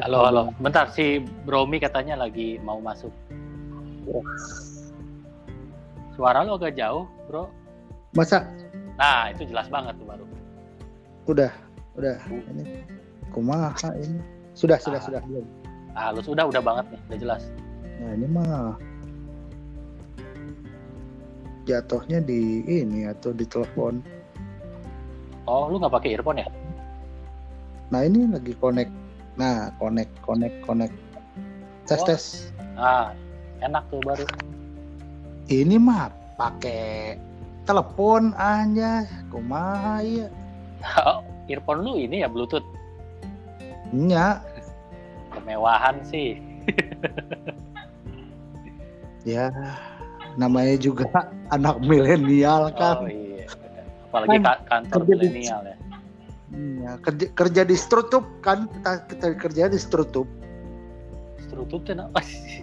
Halo, halo. Bentar, si Bromi katanya lagi mau masuk. Suara lo agak jauh, bro. Masa Nah, itu jelas banget tuh baru. Udah, udah ini kumaha ini. Sudah, sudah, Ah. sudah. belum? Ah, lu sudah, udah banget nih, udah jelas. Nah, ini mah jatuhnya di ini atau di telepon. Oh, lu nggak pakai earphone ya? Nah, ini lagi connect. Nah, connect, connect, connect. Tes, Oh. tes. Ah, enak tuh baru. Ini mah pakai telepon aja. Kumaha ya? Oh, earphone lu ini ya Bluetooth. Nya, Kemewahan sih. ya namanya juga anak milenial Oh kan. iya. bener. Apalagi ka- kantor milenial ya. Iya, kerja, kerja di strutup kan kita, kita kerja di strutup. Strutup tuh apa sih?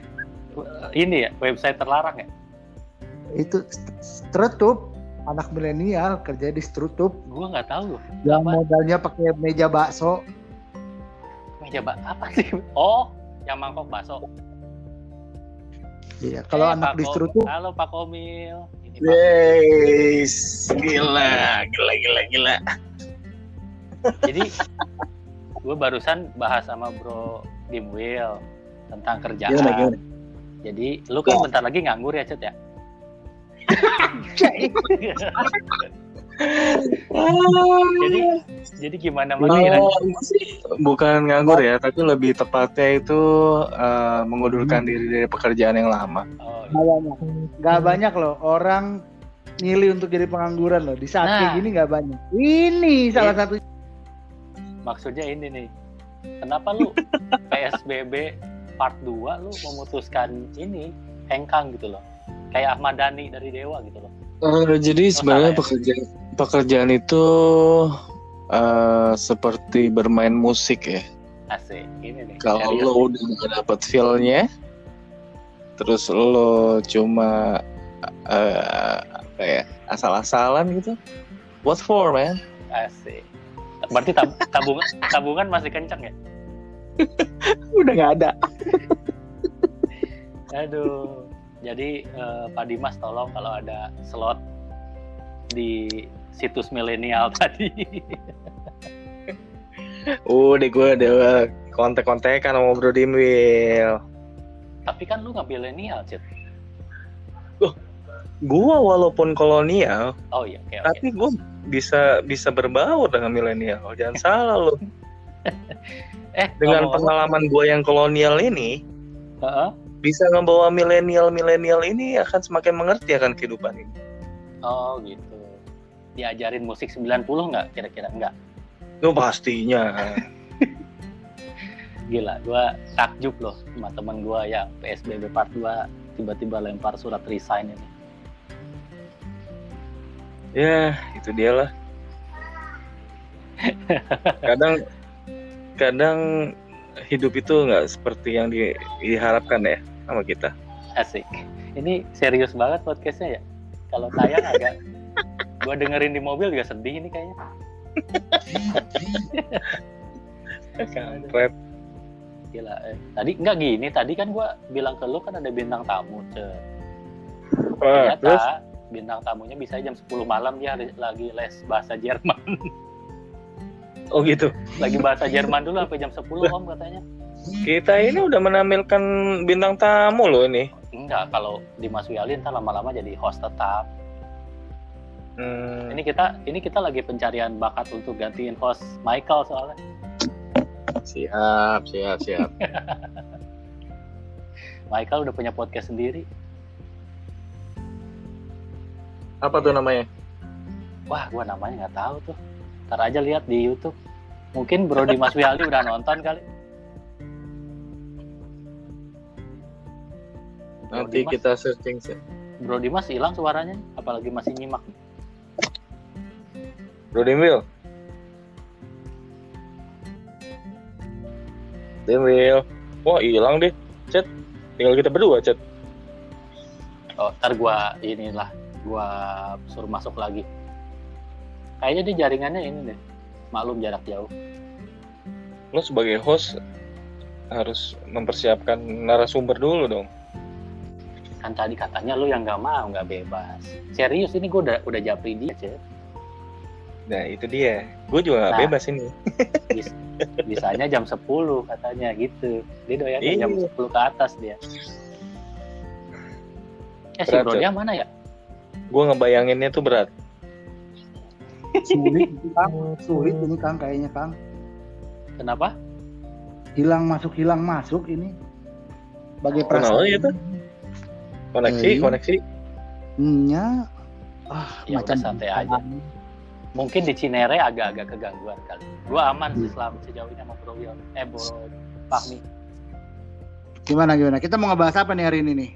Ini ya, website terlarang ya? Itu st- strutup anak milenial kerja di strutup Gua nggak tahu yang Apa? modalnya pakai meja bakso. Meja bak apa sih? Oh, yang mangkok bakso. Iya, kalau Eh, anak Pak di strutup Halo Pak Komil. Yes, gila, gila, gila, gila. Jadi gue barusan bahas sama Bro Dimwil tentang kerjaan. Gimana, gimana? Jadi lu kan bentar lagi nganggur ya Cet ya? Jadi jadi gimana Mas Kira? Oh, bukan nganggur ya, tapi lebih tepatnya itu eh, mengundurkan diri dari pekerjaan yang lama. Oh, nggak banyak, nggak banyak loh orang milih untuk jadi pengangguran loh. Di saat Nah. kayak gini nggak banyak. Ini salah Iya. satu maksudnya ini nih. Kenapa lu PSBB part 2 lu memutuskan ini hengkang gitu loh. Kayak Ahmad Dhani dari Dewa gitu loh. Eh, jadi sebenarnya salah ya? pekerjaan pekerjaan itu eh, seperti bermain musik ya. Asik. Ini nih. Kalau lo udah gak dapet feel-nya, terus lo cuma eh, apa ya asal-asalan gitu, what for man? Asik. Berarti tab- tabungan tabungan masih kencang ya? Udah gak ada. Aduh. Jadi eh, Pak Dimas tolong kalau ada slot di situs milenial tadi. Udah gue udah kontek-kontekan sama Bro Dimwil. Tapi kan lu nggak milenial, Cit. Gua walaupun kolonial, Oh iya, oke. tapi gue bisa bisa berbaur dengan milenial. Jangan salah lo. Eh, Dengan ngomong- pengalaman gue yang kolonial ini, Heeh. Bisa membawa milenial-milenial ini akan semakin mengerti akan kehidupan ini. Oh gitu. Diajarin musik 90 nggak kira-kira? Nggak. Itu pastinya. Gila, gua takjub loh sama teman gua yang PSBB part 2 tiba-tiba lempar surat resign ini. ya, itu dia lah. Kadang kadang hidup itu nggak seperti yang di- diharapkan ya sama kita. Asik. Ini serius banget podcastnya ya. Kalau tayang agak gua dengerin di mobil juga sedih ini kayaknya. Kampret. Gila. Eh. Tadi nggak gini, tadi kan gua bilang ke lu kan ada bintang tamu, Cet. Wah, Ternyata terus bintang tamunya bisa jam 10 malam dia lagi les bahasa Jerman. oh gitu. lagi bahasa Jerman dulu sampai jam 10 Om katanya. Kita ini udah menampilkan bintang tamu loh ini. Enggak, kalau di Mas Wiali ntar lama-lama jadi host tetap. Hmm, Ini kita ini kita lagi pencarian bakat untuk gantiin host Michael soalnya. siap, siap, siap. Michael udah punya podcast sendiri. Apa tuh namanya? Wah, gua namanya nggak tahu tuh. Ntar aja lihat di YouTube. Mungkin Bro di Mas Wiali udah nonton kali. Nanti Dimas, kita searching sih. Bro Dimas hilang suaranya, apalagi masih nyimak. Bro Demil. Demil. Wah hilang deh. Chat. Tinggal kita berdua chat. Oh, ntar gua inilah gua suruh masuk lagi. Kayaknya di jaringannya ini deh. Maklum jarak jauh. Lo sebagai host harus mempersiapkan narasumber dulu dong. Kan tadi katanya lu yang nggak mau nggak bebas. Serius ini gua udah udah japri dia, Cet. Nah itu dia. Gue juga gak Nah. bebas ini. Bis- bisanya jam 10 katanya gitu. Dia doyan Iya. jam 10 ke atas dia. Eh si Berat, Bro Cet. dia mana ya? Gue ngebayanginnya tuh berat. Sulit, Kang. Sulit ini Kang kayaknya Kang. Kenapa? Hilang masuk hilang masuk ini. Bagai Oh, perasaan. kenapa gitu? Koneksi, Eh, iya. koneksi. Nya ah Ya udah, santai aja. Mungkin di Cinere agak-agak kegangguan kali. Gua aman sih selama sejauh ini sama Bro Wil. Eh Bro Fahmi. Gimana gimana? Kita mau ngebahas apa nih hari ini nih?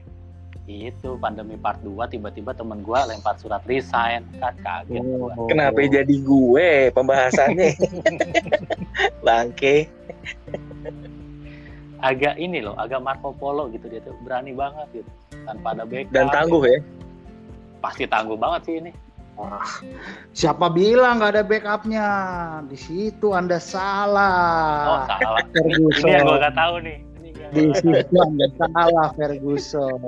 Itu pandemi part 2 tiba-tiba temen gua lempar surat resign kan kaget gua. Kenapa jadi gue pembahasannya? Bangke. Agak ini loh, agak Marco Polo gitu dia tuh berani banget gitu. Tanpa ada backup. Dan tangguh ya. Pasti tangguh banget sih ini. Siapa bilang nggak ada backupnya? Di situ Anda Oh salah. salah. Ini, Ferguson. ini yang gua gak tahu nih. Di nggak situ Anda salah Ferguson.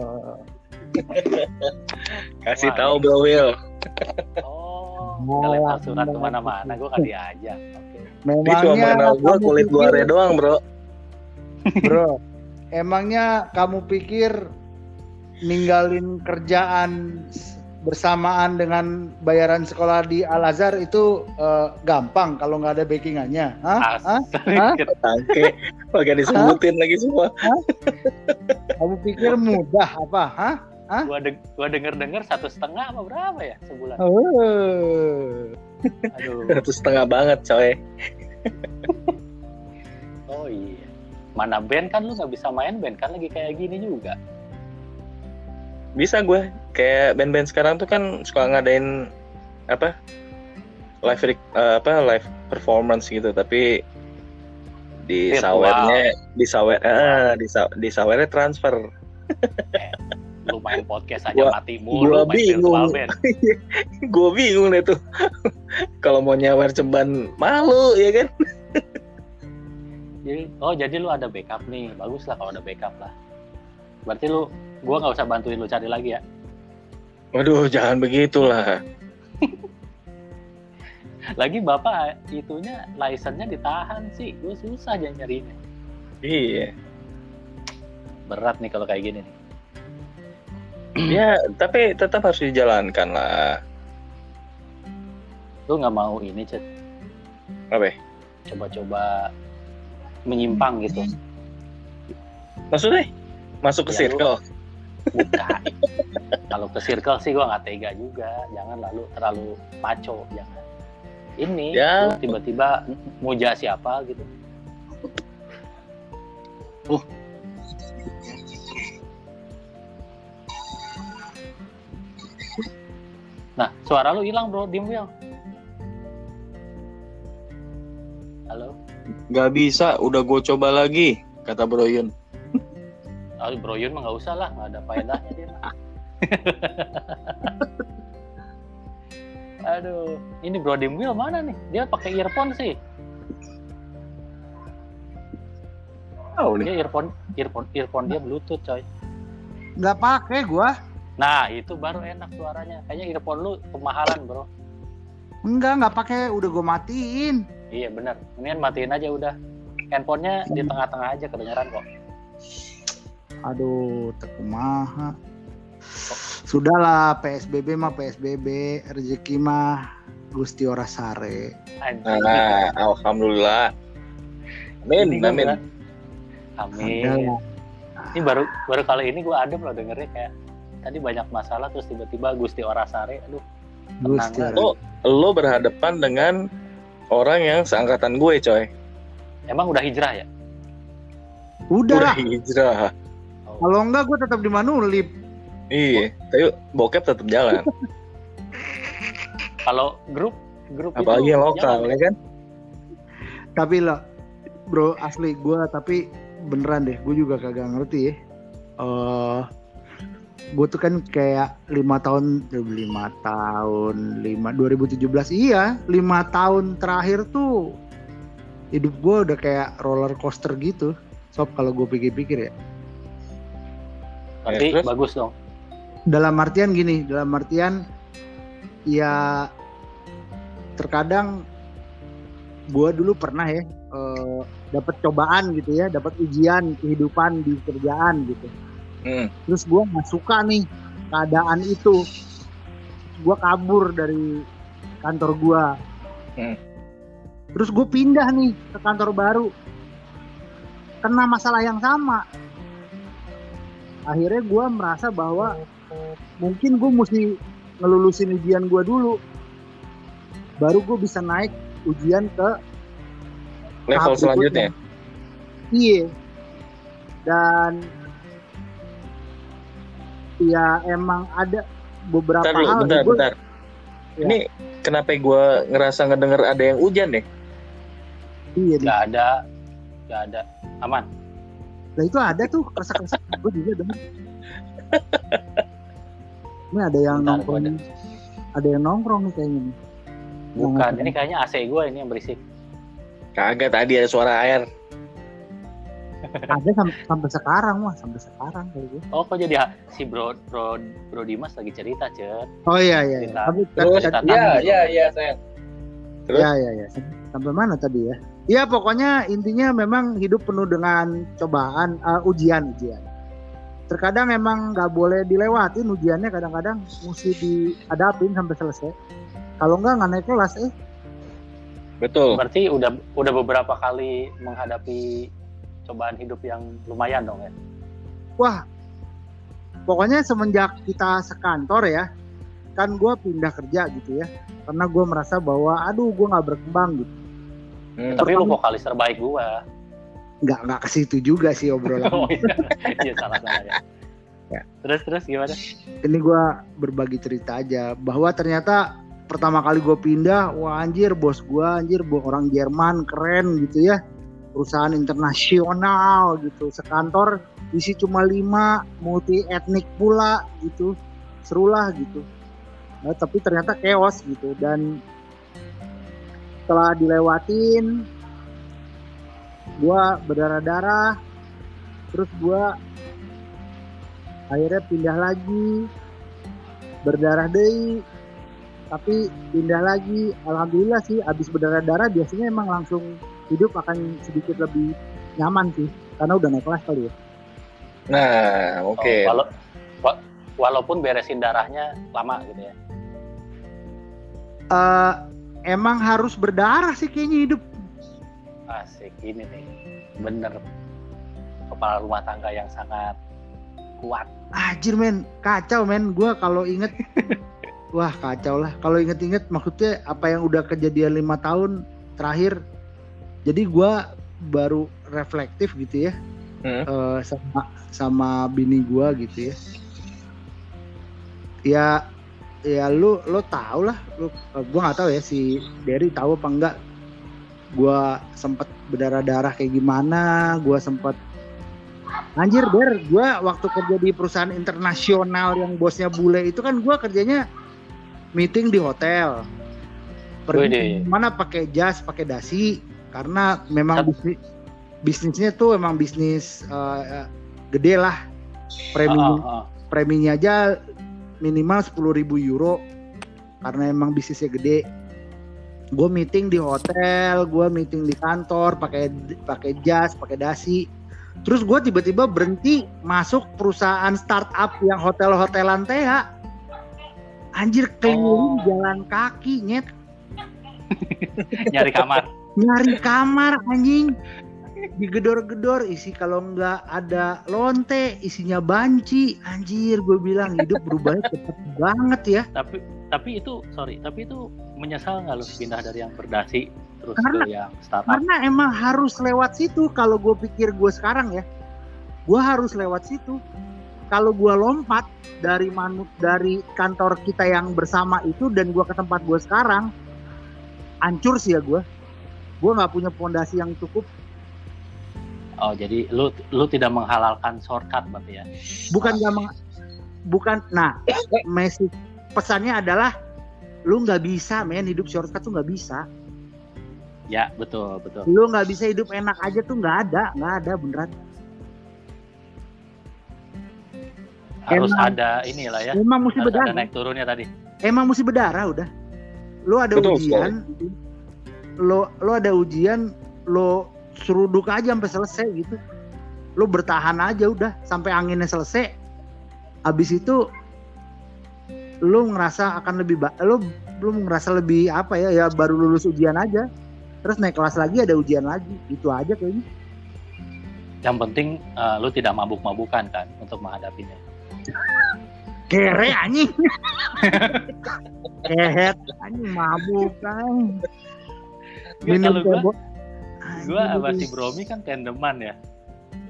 Kasih Wah, tahu Bro Will. Oh, lempar surat ke mana-mana, gue kan diajak. Oke. Dia cuma Memangnya mengenal gue kulit luarnya doang bro. Bro, emangnya kamu pikir ninggalin kerjaan bersamaan dengan bayaran sekolah di Al Azhar itu eh, gampang kalau nggak ada backingannya? Hah? Hah? Bangke. Pakai disebutin lagi semua. Kamu pikir mudah apa? Hah? Gua, de- gua denger-denger satu setengah apa berapa ya sebulan? Oh. Aduh. Satu setengah banget coy. Iya. Mana band kan lu nggak bisa main band kan lagi kayak gini juga. Bisa gue. Kayak band-band sekarang tuh kan suka ngadain apa? Live eh, apa live performance gitu tapi di Virtual. sawernya di sawer eh, di, sa- di sawernya transfer. Lu main podcast aja Gua- mati mulu, gua bingung. band. gue bingung deh tuh. Kalau mau nyawer ceban malu ya kan? Jadi, oh jadi lu ada backup nih, bagus lah kalau ada backup lah. Berarti lu, gua nggak usah bantuin lu cari lagi ya. Waduh, jangan begitulah. Lagi bapak itunya license-nya ditahan sih, gue susah aja nyariinnya. Iya. Berat nih kalau kayak gini nih. Ya, tapi tetap harus dijalankan lah. Lu nggak mau ini, Cet, Apa? coba-coba menyimpang gitu. Maksudnya masuk ke Ya, circle. Bukan. Kalau ke circle sih gua nggak tega juga. Jangan lalu terlalu maco, jangan. Ini Ya. lu tiba-tiba muja siapa gitu. Uh. Nah, suara lu hilang, Bro. Dim, Will. Halo? Gak bisa, udah gue coba lagi, kata Bro Yun. Oh, Bro Yun mah nggak usah lah, nggak ada faedahnya dia. Aduh, ini Bro Dim Will mana nih? Dia pakai earphone sih. Tahu Dia earphone, earphone, earphone dia Bluetooth, coy. Nggak pakai gua. Nah, itu baru enak suaranya. Kayaknya earphone lu kemahalan, Bro. Enggak, nggak pakai. Udah gua matiin. Iya, bener. Mendingan matiin aja udah. Handphonenya di tengah-tengah aja kedengeran kok. Aduh, tekumaha. Sudahlah, PSBB mah PSBB, rezeki mah Gusti ora sare. Nah, alhamdulillah. Amin, Ini amin. Amin. Ini baru baru kali ini gue adem loh dengernya kayak tadi banyak masalah terus tiba-tiba Gusti Orasare, aduh Gusti ora. Oh, lo berhadapan dengan orang yang seangkatan gue, coy. emang udah hijrah ya? Udah, Udah hijrah. Oh. kalau enggak gua tetap di Manulip. Iya, tapi bokep tetap jalan. Kalau grup grup apalagi itu yang lokal ya kan tapi lo bro asli gue tapi beneran deh gue juga kagak ngerti ya eh gue tuh kan kayak lima tahun lima tahun lima 2017 iya lima tahun terakhir tuh hidup gue udah kayak roller coaster gitu sob kalau gue pikir-pikir ya Ya, terus? bagus dong. dalam artian gini dalam artian ya terkadang gue dulu pernah ya eh, dapat cobaan gitu ya dapat ujian kehidupan di kerjaan gitu hmm. terus gue nggak suka nih keadaan itu. Gue kabur dari kantor gue Hmm. terus gue pindah nih ke kantor baru. Kena masalah yang sama. Akhirnya gue merasa bahwa mungkin gue mesti ngelulusin ujian gue dulu. Baru gue bisa naik ujian ke level selanjutnya? Iya. Dan ya emang ada beberapa bentar hal bentar gua- bentar Ya. ini kenapa gue ngerasa ngedenger ada yang hujan deh Iya, nih. Gak ada, gak ada. Aman. Lah itu ada tuh keresak-keresak gue juga denger. Ini ada yang Bentar, nongkrong. gua Ada. yang nongkrong nih kayaknya nih. Bukan, nongkrong. ini kayaknya AC gue ini yang berisik. kagak tadi ada suara air ada sampai, sampai sekarang wah sampai sekarang kayak gitu. Oh, kok jadi si bro, bro, bro Dimas lagi cerita, Cet. Oh iya iya. iya. Cerita. Tapi terus tadi- Iya, iya iya sayang Terus? Ya ya ya. Sampai mana tadi ya? Ya pokoknya intinya memang hidup penuh dengan cobaan, uh, ujian ujian. Terkadang emang nggak boleh dilewatin ujiannya, kadang-kadang mesti dihadapin sampai selesai. Kalau nggak nggak naik kelas eh. betul Berarti udah udah beberapa kali menghadapi cobaan hidup yang lumayan dong ya. Wah, pokoknya semenjak kita sekantor ya, kan gue pindah kerja gitu ya, karena gue merasa bahwa aduh gue nggak berkembang gitu. Hmm. Tapi lu vokalis terbaik gua. Nggak nggak ke situ juga sih obrolan. Oh iya, iya salah salah ya. Ya. Terus terus gimana? ini gue berbagi cerita aja bahwa ternyata pertama kali gue pindah wah anjir bos gue anjir orang Jerman keren gitu ya perusahaan internasional gitu. Sekantor isi cuma lima multi etnik pula gitu. Serulah gitu. Nah, tapi ternyata chaos gitu. Dan setelah dilewatin gue berdarah-darah. Terus gue akhirnya pindah lagi. Berdarah deh. Tapi pindah lagi. Alhamdulillah sih abis berdarah-darah biasanya emang langsung hidup akan sedikit lebih nyaman sih karena udah naik kelas kali ya nah oke Oh, walau- wa- walaupun beresin darahnya lama gitu ya. Eh, emang harus berdarah sih kayaknya hidup Asik ini nih. Bener. Kepala rumah tangga yang sangat kuat. Anjir men, kacau men. Gua kalau inget, wah kacau lah. Kalau inget-inget maksudnya apa yang udah kejadian lima tahun terakhir. Jadi gua baru reflektif gitu ya Hmm. eh, sama sama bini gua gitu ya. Ya ya lu lo tau lah lu eh, gua nggak tahu ya si Derry tahu apa enggak gua sempet berdarah-darah kayak gimana gua sempet anjir Der gua waktu kerja di perusahaan internasional yang bosnya bule itu kan gua kerjanya meeting di hotel pergi mana pakai jas pakai dasi karena memang bisnis bisnisnya tuh emang bisnis eh, gede lah premi Ah, ah, ah. preminya aja minimal 10.000 euro karena emang bisnisnya gede gue meeting di hotel gue meeting di kantor pakai pakai jas pakai dasi terus gue tiba-tiba berhenti masuk perusahaan startup yang hotel-hotelan teh anjir keliling Oh. jalan kaki nyet Nyari kamar. Nyari kamar anjing. Digedor-gedor isi kalau nggak ada lonte isinya banci. Anjir gue bilang hidup berubahnya cepet banget ya. Tapi tapi itu sorry tapi itu menyesal nggak lu pindah dari yang berdasi terus Karena- ke yang startup? karena emang harus lewat situ kalau gue pikir gue sekarang ya. Gue harus lewat situ. Kalau gue lompat dari manu dari kantor kita yang bersama itu dan gue ke tempat gue sekarang hancur sih ya gue gue nggak punya pondasi yang cukup Oh, jadi lu lu tidak menghalalkan shortcut berarti ya? bukan nggak meng- bukan nah Messi pesannya adalah lu nggak bisa men hidup shortcut tuh nggak bisa Ya, betul, betul. lu nggak bisa hidup enak aja tuh nggak ada nggak ada beneran Harus Emang- ada inilah ya. emang mesti Harus ada berdarah naik turunnya tadi. emang mesti berdarah udah lu ada Betul, ujian lo lo ada ujian lo seruduk aja sampai selesai gitu. Lo bertahan aja udah sampai anginnya selesai. Habis itu lo ngerasa akan lebih lo belum ngerasa lebih apa ya ya baru lulus ujian aja. Terus naik kelas lagi ada ujian lagi gitu aja kayaknya. Yang penting eh, lu tidak mabuk-mabukan kan untuk menghadapinya. kere anjing. Kehet anjing mabuk kan minum kalau Gua Anjing, sama si Bromi kan tandeman ya.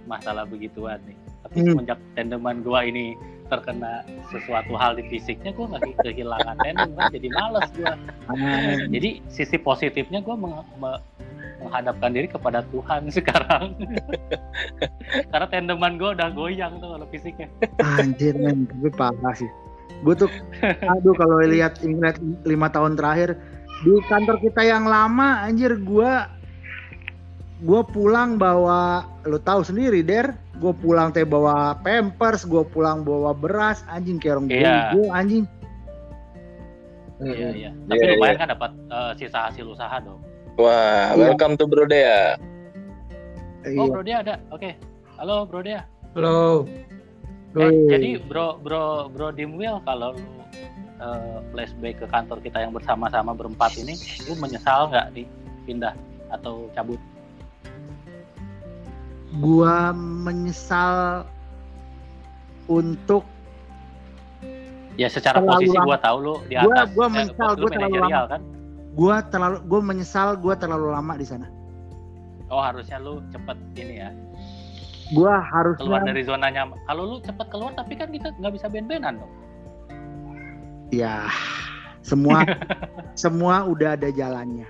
Masalah begituan nih. Tapi Hmm. semenjak tandeman gua ini terkena sesuatu hal di fisiknya gua nggak kehilangan tandem kan jadi males gua. Ah, Jadi sisi positifnya gua meng- me- menghadapkan diri kepada Tuhan sekarang. Karena tandeman gua udah goyang tuh kalau fisiknya. Anjir men, gue parah sih. Gue tuh, aduh kalau lihat ingat lima tahun terakhir di kantor kita yang lama, anjir gue, gue pulang bawa, lo tahu sendiri der, gue pulang teh bawa pampers, gue pulang bawa beras, anjing kayak orang Iya. gue anjing. Iya iya. Tapi Iya, lumayan iya. kan dapat eh, sisa hasil usaha dong. Wah, Iya. welcome to Brodea. Iya. Oh Bro Dea ada. Oke. Halo Bro Dea. Halo. Eh, jadi bro bro bro Dimwil kalau lu eh, flashback ke kantor kita yang bersama-sama berempat ini, lu menyesal nggak nih pindah atau cabut? Gua menyesal untuk Ya secara posisi lama. gua tahu lu di Gua- atas. gua eh, menyesal, lu gua terlalu manajerial kan. gue terlalu gue menyesal gue terlalu lama di sana. Oh harusnya lu cepet ini ya Gue keluar harusnya dari zona nyaman. Kalau lu cepet keluar tapi kan kita nggak bisa ben-benan dong. Ya semua semua udah ada jalannya.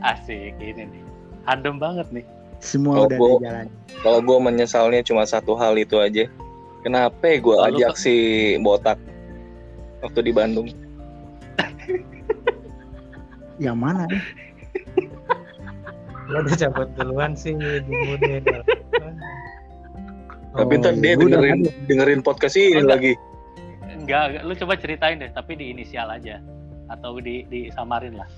Asik ini nih. Adem banget nih. Semua Oh, udah Bo. ada jalannya. Kalau gue menyesalnya cuma satu hal itu aja. Kenapa gue Oh, lu ajak si botak waktu di Bandung? Yang mana? nih? Lo udah cabut duluan sih di. Tapi Oh, ntar dia iya, dengerin dengerin podcast ini Oh, enggak. lagi. Enggak. lu coba ceritain deh, tapi di inisial aja atau di di samarin lah.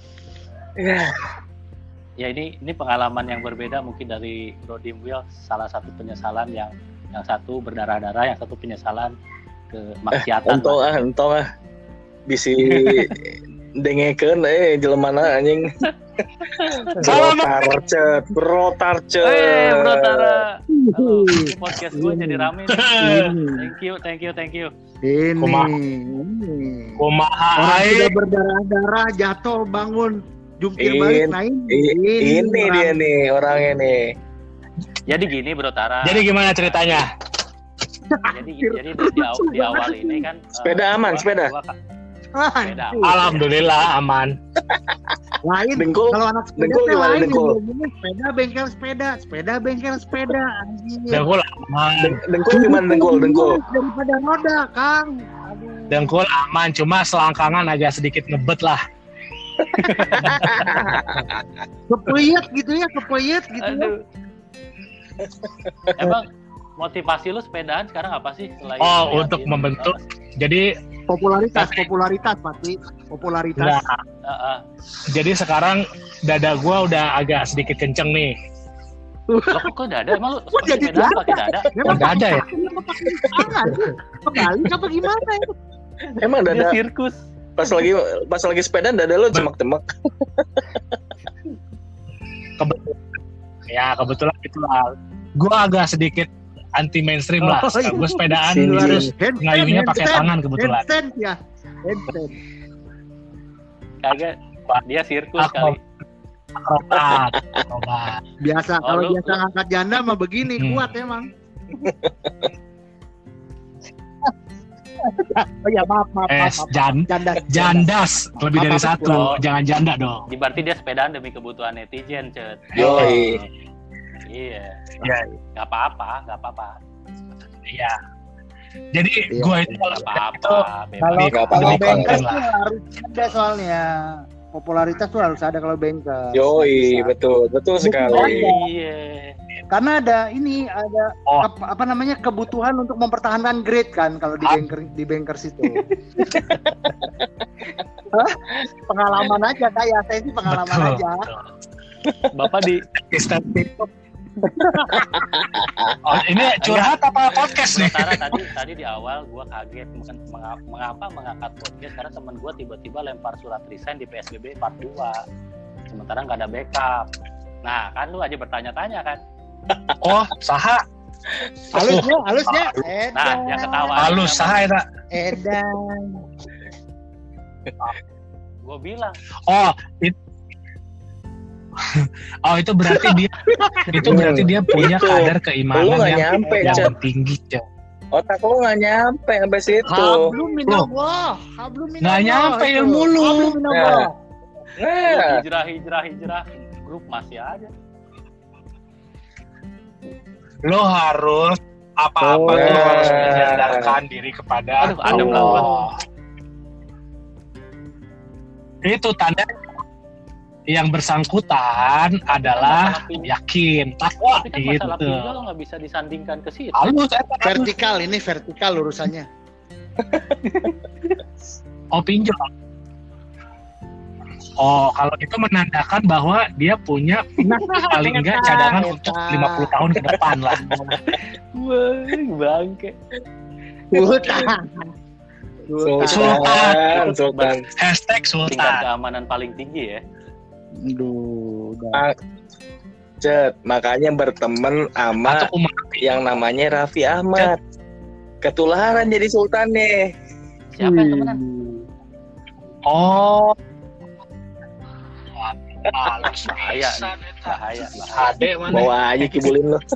Ya ini ini pengalaman yang berbeda mungkin dari Bro Dimwil salah satu penyesalan yang yang satu berdarah-darah, yang satu penyesalan ke maksiatan. Entong lah. ah, entong ah. Bisi dengekeun eh jelemana anjing. Bro tarcet, bro tarcet. Eh, Bro Tara. Halo, podcast gue jadi rame nih. Thank you, thank you, thank you. Ini, Kumaha. ini. Kumaha Orang sudah berdarah-darah, jatuh, bangun, jungkir In- balik, nah ini, I- ini orang. dia nih orangnya nih. Jadi gini Bro Tara. Jadi gimana ceritanya? jadi jadi di, di, aw- di awal ini kan eh, Sepeda aman, gua- sepeda. gua Ah. Alhamdulillah aman. Lain, Dengkul, kalau anak sepeda dengkul teh gimana, lain, dengkul? ngomongnya sepeda bengkel sepeda, sepeda bengkel sepeda, anjir. Dengkul aman. Deng- dengkul gimana dengkul, dengkul. Daripada roda, Kang. Aduh. Dengkul aman, cuma selangkangan agak sedikit ngebet lah. Kepuyet gitu ya, kepuyet gitu ya. Aduh. Emang motivasi lu sepedaan sekarang apa sih selain Oh, untuk membentuk. Jadi Popularitas, popularitas, Pati. Popularitas. Nah, Eh, eh. jadi sekarang dada gua udah agak sedikit kenceng nih. Lo kok dada? Emang lu Kok jadi dada? pakai dada? Memang Nggak ada ya? tangan. Apa gimana ya? Emang dada sirkus. pas lagi pas lagi sepeda dada lo cemak-cemak. Kebetulan. Ya, kebetulan gitu lah. Gua agak sedikit anti mainstream lah. Oh, iya. Gue sepedaan Sini. terus Handstand, ngayuhnya pakai tangan kebetulan. Handstand ya. Handstand. Kagak. Dia sirkus Aku kali. Akrobat. Akrobat. Biasa Oh, kalau lu- biasa ngangkat janda mah begini Hmm. kuat emang. Oh ya maaf maaf maaf. maaf. jan, Janda. jandas lebih dari satu, jangan janda dong. Berarti dia sepedaan demi kebutuhan netizen, Cet. Yoi. Iya. Iya. Gak apa-apa, gak apa-apa. Iya. Jadi Iya. gue itu kalau apa-apa. Kalau kalau apa-apa. banker tuh harus ada soalnya popularitas tuh harus ada kalau banker. Yoi, Bisa. betul, betul sekali. Iya. Karena ada ini ada Oh. ap- apa namanya kebutuhan untuk mempertahankan grade kan kalau di Ah. banker di bankers itu. Hah? pengalaman aja kayak saya sih pengalaman betul. aja. betul. Bapak di TikTok. Oh, ini curhat apa podcast nih? Sementara tadi tadi di awal gua kaget bukan menga- mengapa mengangkat podcast karena teman gua tiba-tiba lempar surat resign di PSBB part 2. Sementara nggak ada backup. Nah, kan lu aja bertanya-tanya kan. Oh, saha Halus ya, halus ya. Nah, yang ketawa halus saha eta. Edan. Gue bilang, Oh, it- Oh itu berarti dia itu berarti dia punya Itu. kadar keimanan yang, nyampe, yang Cet. tinggi, Cet. Otak lu nggak nyampe sampai situ. Hablum minallah, hablum minallah. Nggak nyampe itu. ilmu lu. Hablum minallah. Nah, hijrah, hijrah, hijrah. Grup masih aja. Lo harus apa-apa Oh. tuh harus menyandarkan diri kepada Aduh, adem lah gua. Allah. Itu tanda yang bersangkutan adalah Masalah yakin takwa Tapi kan masalah gitu. pinjol nggak bisa disandingkan ke situ. Halus, halus. Vertikal ini vertikal urusannya. Oh pinjol. Oh kalau itu menandakan bahwa dia punya paling enggak cadangan Eta. untuk 50 tahun ke depan lah. Wah, bangke. Sultan. Sultan, Sultan. Hashtag Tingkat Sultan. keamanan paling tinggi ya. Aduh, udah. Cet, makanya berteman sama yang namanya Raffi Ahmad. Ketularan jadi sultan nih. Siapa yang temenan? Oh. Halus Bahaya nih. Bahaya, bahaya. Ade mana? Bawa aja kibulin lu.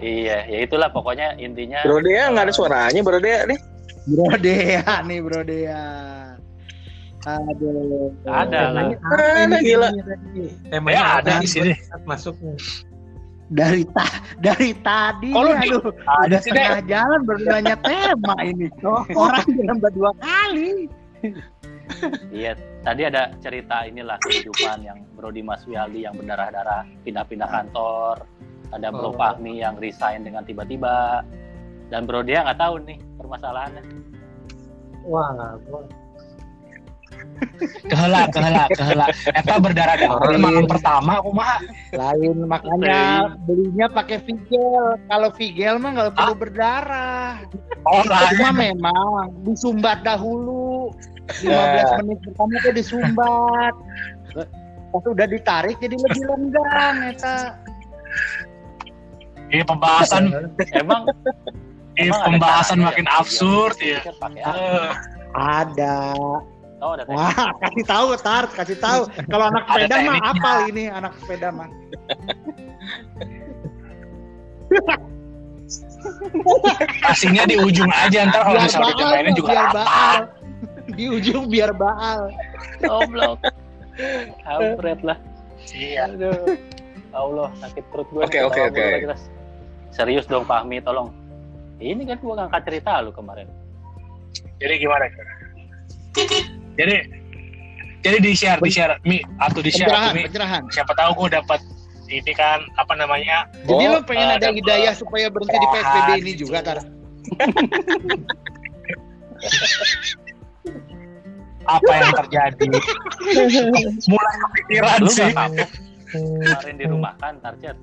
Iya, ya itulah pokoknya intinya. Bro Dea nggak ada suaranya Bro Dea nih. Bro Dea nih Bro Dea. Aduh. Ada lah. Ada gila. Temanya Ya, ada nih di sini. masuknya? Dari ta dari tadi Kalau nih, di- aduh, Ada setengah jalan baru nanya tema ini. Orang dalam dua kali. Iya, tadi ada cerita inilah kehidupan yang Bro Dimas Wialdi yang berdarah-darah pindah-pindah kantor. Ada Bro Oh. Fahmi yang resign dengan tiba-tiba. Dan Bro dia nggak tahu nih permasalahannya. Wah, gua Keheula, keheula, keheula. Eta berdarah-darah Lain. malam pertama kumaha? Lain makanya belinya pakai Vigel. Kalau Vigel mah nggak perlu berdarah. Oh, lain. Cuma memang disumbat dahulu. 15 menit pertama tuh disumbat. Pas udah ditarik jadi lebih lenggang eta. Ini pembahasan, Emang ini pembahasan makin ya, absurd ya. Ada. Oh, ada teknik. Wah, kasih tahu Tar, kasih tahu. Kalau anak sepeda mah apal ini anak sepeda mah. Passingnya di ujung aja ntar kalau Biar misalnya baal, dimainin juga biar apa. baal. Di ujung biar baal. Goblok. Kampret lah. Iya. Aduh. Allah, sakit perut gue. Oke, oke, oke. Serius dong Fahmi, tolong. Ini kan gua ngangkat cerita lu kemarin. Jadi gimana? Jadi jadi di share, di share mi atau di share Pencerahan, mi. pencerahan. Siapa tahu gue dapat ini kan apa namanya? Jadi Oh, lo pengen eh, ada hidayah supaya berhenti di PSBB ini gitu. juga, Tar. Apa yang terjadi? Mulai kepikiran Lu sih. kemarin di rumah kan, Tarcet.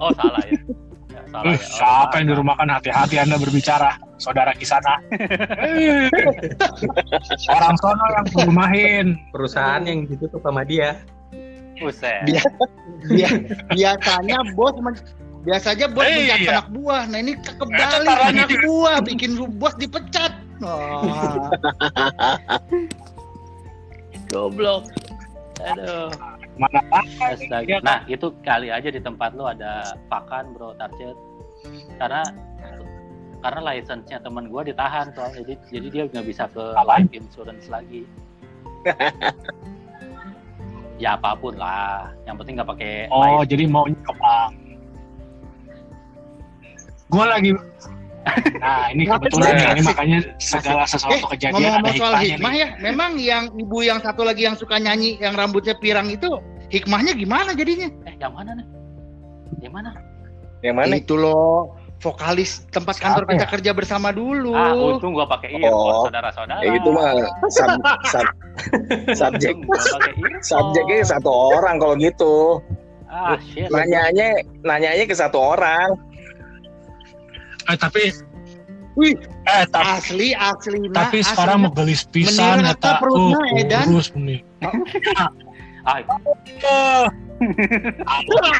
oh, salah ya. Ya, salah Eh, ya. Oh, siapa yang di rumah kan hati-hati Anda berbicara, saudara Kisana. Orang sono yang dirumahin. perusahaan yang ditutup sama dia. Buset. Dia- Bia- biasanya bos men- biasanya bos Eh, mencat iya. anak buah. Nah ini kebalik lagi anak di- buah bikin lu bos dipecat. Oh. Goblok. Aduh. Mana Astaga. Iya, kan? Nah itu kali aja di tempat lu ada pakan bro target karena karena license-nya teman gua ditahan soalnya. Jadi jadi dia nggak bisa ke life insurance lagi. Ya apa pun lah. Yang penting nggak pakai Oh, life jadi maunya ke bank. Gue lagi Nah, ini kebetulan nih, ini makanya segala sesuatu Eh, kejadian ada ngomong-ngomong soal hikmahnya hikmah nih. ya, memang yang ibu yang satu lagi yang suka nyanyi yang rambutnya pirang itu hikmahnya gimana jadinya? eh yang mana nih? Yang mana? Yang mana? Itu loh vokalis tempat kantor Siapa kita kerja bersama dulu. ah untung gua pakai earphone Oh. saudara-saudara Ya itu mah sub, sub- subjek subjeknya satu orang kalau gitu. ah shit Nanyanya nanyanya ke satu orang. Eh, tapi Wih, eh tapi, asli asli nah, tapi asli, sekarang mau gelis pisan eta. ke perutnya, Uh, Edan. kurus nih. ah Eh. Aduh,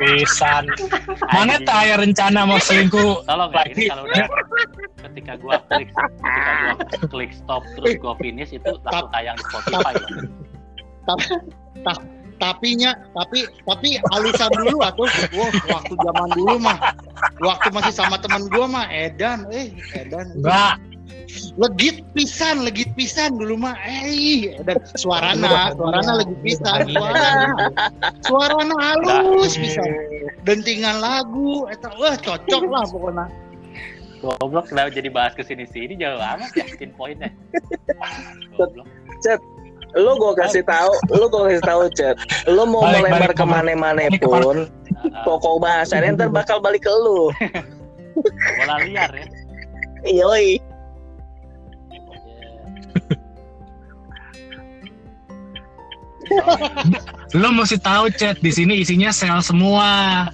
pisan. Mana tak rencana mau selingkuh tolong ya, ini Lagi. kalau udah ketika gua klik ketika gua klik stop terus gua finish itu langsung tayang di Spotify loh. tapinya tapi tapi alusan dulu atau wah waktu zaman dulu mah waktu masih sama teman gua mah Edan eh Edan Enggak. Legit pisan legit pisan dulu mah eh Edan suarana suarana legit pisan suarana suarana halus pisan dentingan lagu eta wah cocok lah pokoknya Goblok kenapa jadi bahas ke sini sini jauh amat ya pin pointnya. Goblok. Lu gua kasih tahu, lu gua kasih tahu chat. Lu mau Balik, melebar ke pun, Ah, pokok bahasannya ntar bakal balik ke lu. bola liar ya. Yoi. Lo mesti tahu chat di sini isinya sel semua.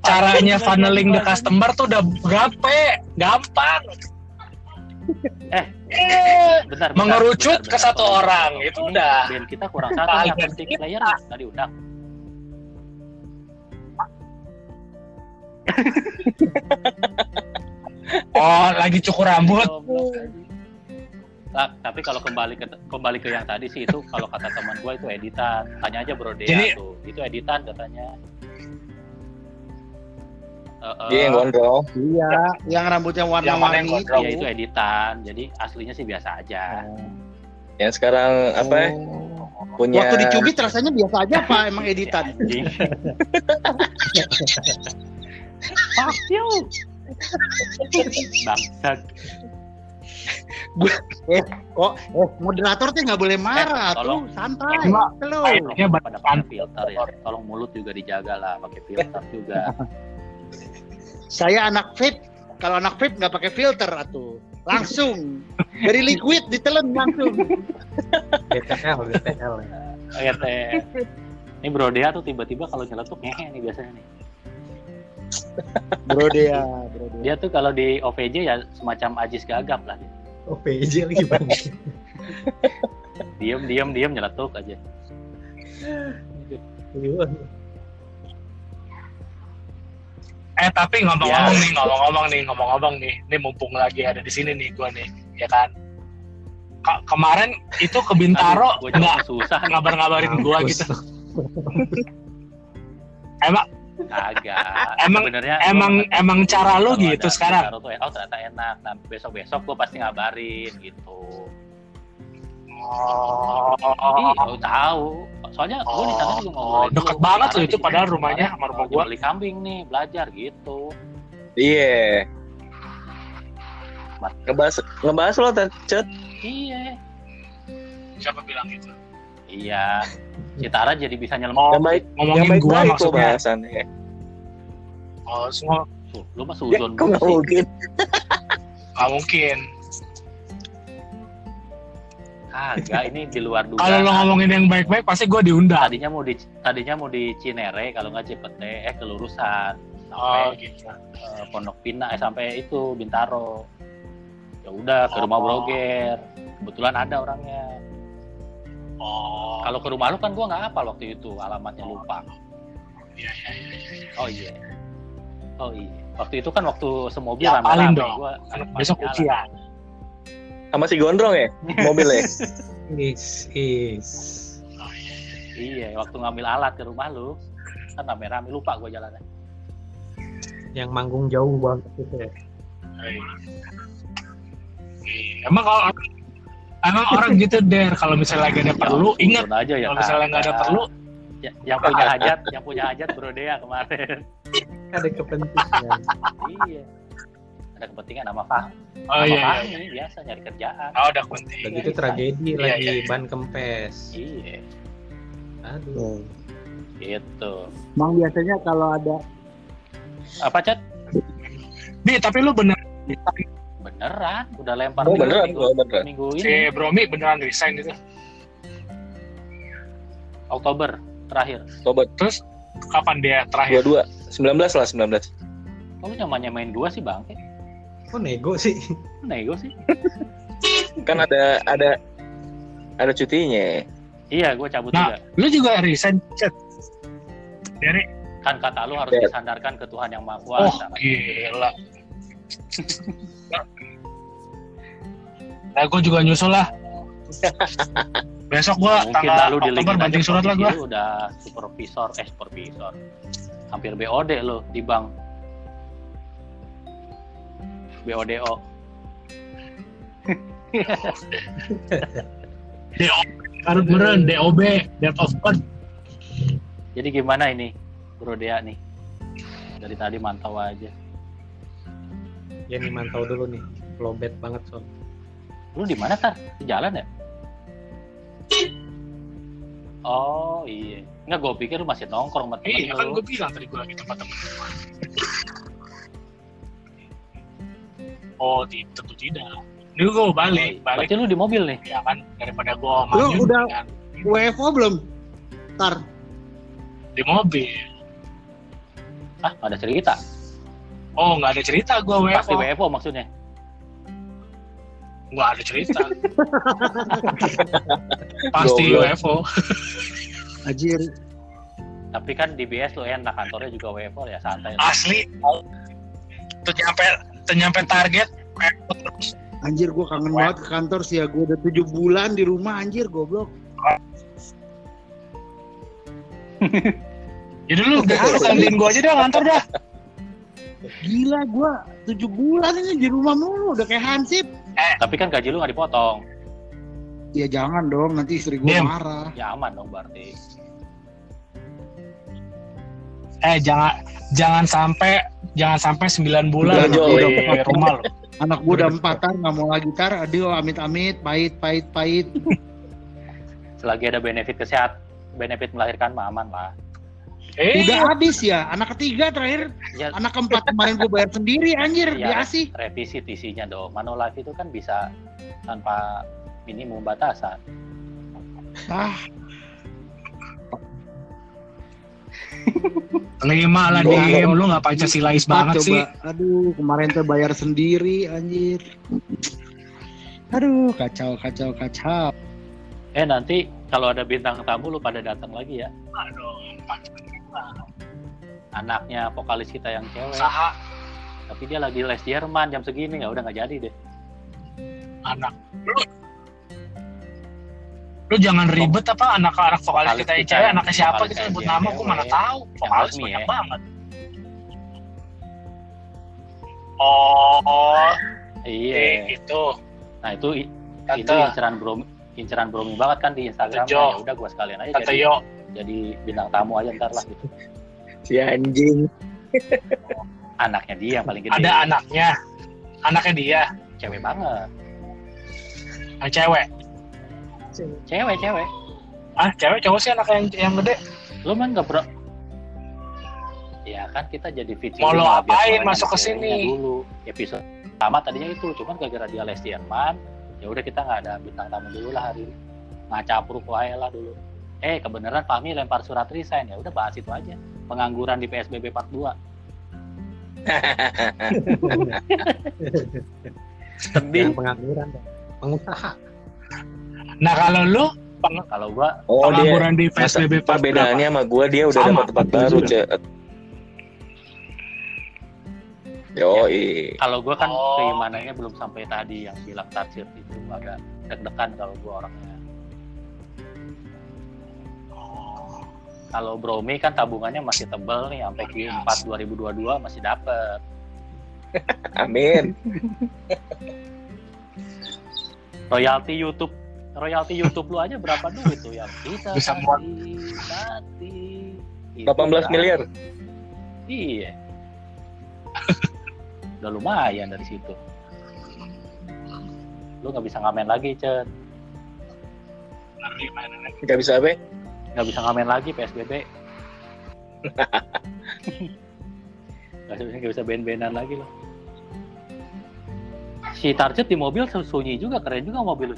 Caranya funneling the customer tuh udah gape, gampang. Eh, Eh, bentar, bentar, Mengerucut bentar, ke bentar. satu Tolong, orang, tolong. itu udah. Band kita kurang satu Paling nih dikit. player tadi undang. Oh, lagi cukur rambut. Lah, tapi kalau kembali ke kembali ke yang tadi sih itu kalau kata teman gue itu editan. Tanya aja Bro Dea Jadi- tuh. Itu editan katanya. Eh, Dia yang gondrong. iya yang rambutnya Yang mana yang warna-warni gondrong? Iya itu editan. Jadi aslinya sih biasa aja. Yang sekarang apa ya, punya waktu dicubit rasanya biasa aja apa emang editan Anjing. Fuck you. Bangsat. Oh eh moderator tuh nggak boleh marah Eh, tolong. tuh santai Cuma- Slow. Airnya pada banyak pakai filter ya. Tolong mulut juga dijaga lah pakai filter juga. saya anak vape kalau anak vape nggak pakai filter atuh langsung dari liquid ditelan langsung BTL. Oh, ya, teh. Ini Bro Dea tuh tiba-tiba kalau nyeletuk ngehe nih biasanya nih. bro dia bro dia Dia tuh kalau di OVJ ya semacam ajis gagap lah dia. Oh, PJ lagi bang. Diem, diem, diem nyeletuk aja. Eh tapi ngomong-ngomong Ya. nih, ngomong-ngomong nih, ngomong-ngomong nih, ini mumpung lagi ada di sini nih gua nih, ya kan. Ka- kemarin itu ke Bintaro Gue nggak susah ngabar-ngabarin gua Mampus. gitu. Emang Kagak. Emang- Sebenarnya emang emang cara lu gitu sekarang. Tuh, oh ternyata enak. Nah besok-besok gue pasti ngabarin gitu. Oh, Ih, lu tahu. Soalnya gue di sana juga Oh, ngobrolin deket banget loh itu padahal rumahnya sama rumah mau gua. Beli kambing nih, belajar gitu. Iya. Ngebahas ngebahas lo chat. Iya. siapa bilang gitu? Iya. Si Tara jadi bisa nyelam. Oh, baik ngomongin baik gua baik maksudnya. bahasannya. Oh, semua lu mah Ya, suzon kok nggak sih. mungkin? nggak mungkin. Kagak, ini di luar dugaan. Kalau lo ngomongin yang baik-baik pasti gua diundang. tadinya mau di tadinya mau di Cinere kalau nggak Cipete eh kelurusan Oh, sampai gitu. eh, Pondok Pinang eh sampai itu Bintaro ya udah ke rumah Oh. Broger kebetulan ada orangnya Oh, kalau ke rumah lu kan gua nggak hafal waktu itu alamatnya lupa iya, iya, iya, iya. oh iya oh iya waktu itu kan waktu semobil Ya, rame paling rame dong. gua besok ujian. Sama si gondrong ya mobilnya. Is, is. Oh, iya, iya, iya. waktu ngambil alat ke rumah lu kan rame-rame lupa gue jalannya Yang manggung jauh banget gitu ya. Iya. Emang kalau emang orang gitu der. Kalau misalnya lagi ada perlu ingat. Turun aja ya kalau misalnya nggak ada Kak. perlu. Ya, yang punya hajat yang punya hajat bro Dea kemarin. Ada kepentingan. iya. Ada kepentingan sama Fahmi oh sama iya, iya. Fahmi biasa nyari kerjaan. Oh udah penting Udah gitu tragedi Iya, lagi iya, iya. ban kempes. iya. Aduh. gitu. Emang biasanya kalau ada apa cat nih tapi lu bener beneran? Udah lempar Oh, minggu- beneran, minggu, oh, beneran. minggu si ini Bromi beneran resign itu. Oktober terakhir. Sobat terus kapan dia terakhir? 22 19 lah 19 kalau nyamannya main gua sih bang? Kok nego sih? nego sih? Kan ada ada ada cutinya. Iya gua cabut Nah. juga. lu juga resign chat. Dari kan kata lu harus Ya. disandarkan ke Tuhan yang Maha oh Kuasa. gila nah gue juga nyusul lah. Besok gue Nah, mungkin tanggal lalu di Oktober banting surat lah gue udah supervisor eh supervisor. Hampir BOD lo di bank. BODO harus beneran DOB Date of Birth. Jadi gimana ini Bro Dea nih? Dari tadi mantau aja. Ya nih mantau dulu nih. Lobet banget soal. Lu di mana tar? Di jalan ya? Oh iya. Nggak gue pikir lu masih nongkrong sama temen iya kan lu gue bilang tadi gue lagi tempat temen gue oh ti- tentu tidak. Ini gue mau balik. Balik berarti lu di mobil nih? Ya kan? Daripada gue Lu maju udah- kan, WFO belum? Tar, di mobil. Ah ada cerita? Oh nggak ada cerita gue pasti WFO WFO maksudnya nggak ada cerita pasti. WFO Ajir. tapi kan di BS lu enak kantornya juga WFO ya santai asli tuh nyampe tuh nyampe target WFO terus Anjir gue kangen banget ke kantor sih ya. Gue udah tujuh bulan di rumah anjir goblok. jadi lu lu gantiin gue aja dah ngantor dah Gila gue tujuh bulan ini di rumah mulu. Udah kayak hansip. Tapi kan gaji lu nggak dipotong Ya jangan dong nanti istri gue Dim. marah. ya aman dong berarti eh jangan jangan sampai jangan sampai 9 bulan Juli. di rumah lu Anak gue udah empat tar nggak mau lagi tar. Aduh amit-amit pahit pahit pahit. selagi ada benefit kesehatan benefit melahirkan mah aman lah eh Udah habis ya. Anak ketiga terakhir. ya Anak keempat kemarin gue bayar sendiri anjir. Iya. Diasih. revisi TC-nya dong Manulife itu kan bisa tanpa minimum batasan Ah lima lah diem lu nggak pancasilais banget coba. sih Aduh kemarin tuh bayar sendiri anjir. Aduh kacau kacau kacau. eh nanti kalau ada bintang tamu lu pada datang lagi ya aduh anaknya vokalis kita yang cewek. Usaha tapi dia lagi les Jerman jam segini. Ya udah nggak jadi deh. Anak. Lu lu jangan ribet apa anak anak vokalis Vokalis kita yang cewek anaknya siapa kita sebut dia nama gue mana cewek. tahu. Vokalis banyak ya. banget. Oh. Iya. Gitu nah itu i- itu tante inceran bro inceran bromi banget kan di Instagram. Jo. ya udah gua sekalian aja tante jadi, yo jadi bintang tamu aja ntar lah gitu. Si anjing. Anaknya dia yang paling gede. Ada anaknya. Anaknya dia. Cewek banget. Yang cewek. Cewek cewek. Ah cewek cowok sih anak yang yang gede. Lu mah nggak pernah ya kan kita jadi featuring Mau lo apain masuk ke sini? dulu. Episode pertama tadinya itu cuman gara-gara dia les Jerman ya udah kita nggak ada bintang tamu dulu lah hari ini. Ngacapruk wae lah dulu eh kebenaran Fahmi lempar surat resign. Ya udah bahas itu aja. Pengangguran di PSBB part 2 sedih pengangguran. Pengusaha. nah kalau lu kalau gua oh dia pengangguran di masa PSBB part bedanya sama gua? Dia udah dapat tempat baru juga. cet. Yo kalau gua kan Oh. keimanannya belum sampai tadi yang bilang taksir itu agak deg-degan kalau gua orangnya kalau Bromi kan tabungannya masih tebel nih sampai Q4 2022 masih dapet. Amin. Royalti YouTube royalti YouTube lu aja berapa duit tuh yang kita Bisa buat- mati. Itu 18 kan. miliar. Iya. Udah lumayan dari situ. Lu nggak bisa ngamen lagi, Cet. Gimana nih? Gak bisa apa? Nggak bisa ngamen lagi PSBB. Nggak bisa, nggak bisa band-bandan lagi loh. Si Target di mobil sunyi juga, keren juga mobil lu.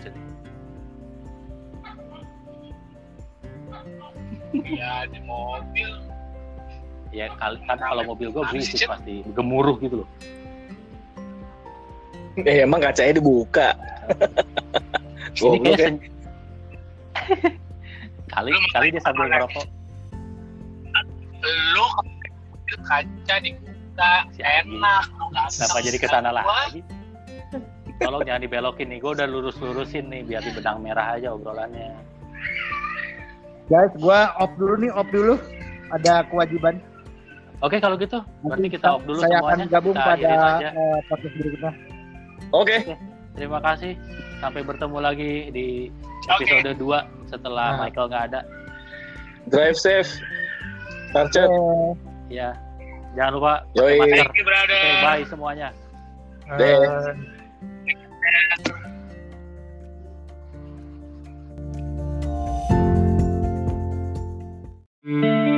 Iya di mobil. Ya kali kan kalau mobil gue berisik pasti gemuruh gitu loh. Eh, emang kacanya dibuka. Ini Goblok kayak ya. sen- kali kali dia sambil ngerokok Lu ke kaca dibuka Si enak. Lu kenapa jadi ke sana gua. lagi tolong jangan dibelokin nih gue udah lurus-lurusin nih biar di benang merah aja obrolannya Guys, gua off dulu nih, off dulu. Ada kewajiban. oke kalau gitu berarti kita off dulu saya semuanya akan gabung kita pada eh, podcast berikutnya. Oke terima kasih. Sampai bertemu lagi di episode okay. 2 setelah nah. Michael nggak ada. Drive safe. Tarcet. Ya. Jangan lupa pakai masker. Thank you. Okay, bye semuanya. Bye. Thank mm -hmm. you.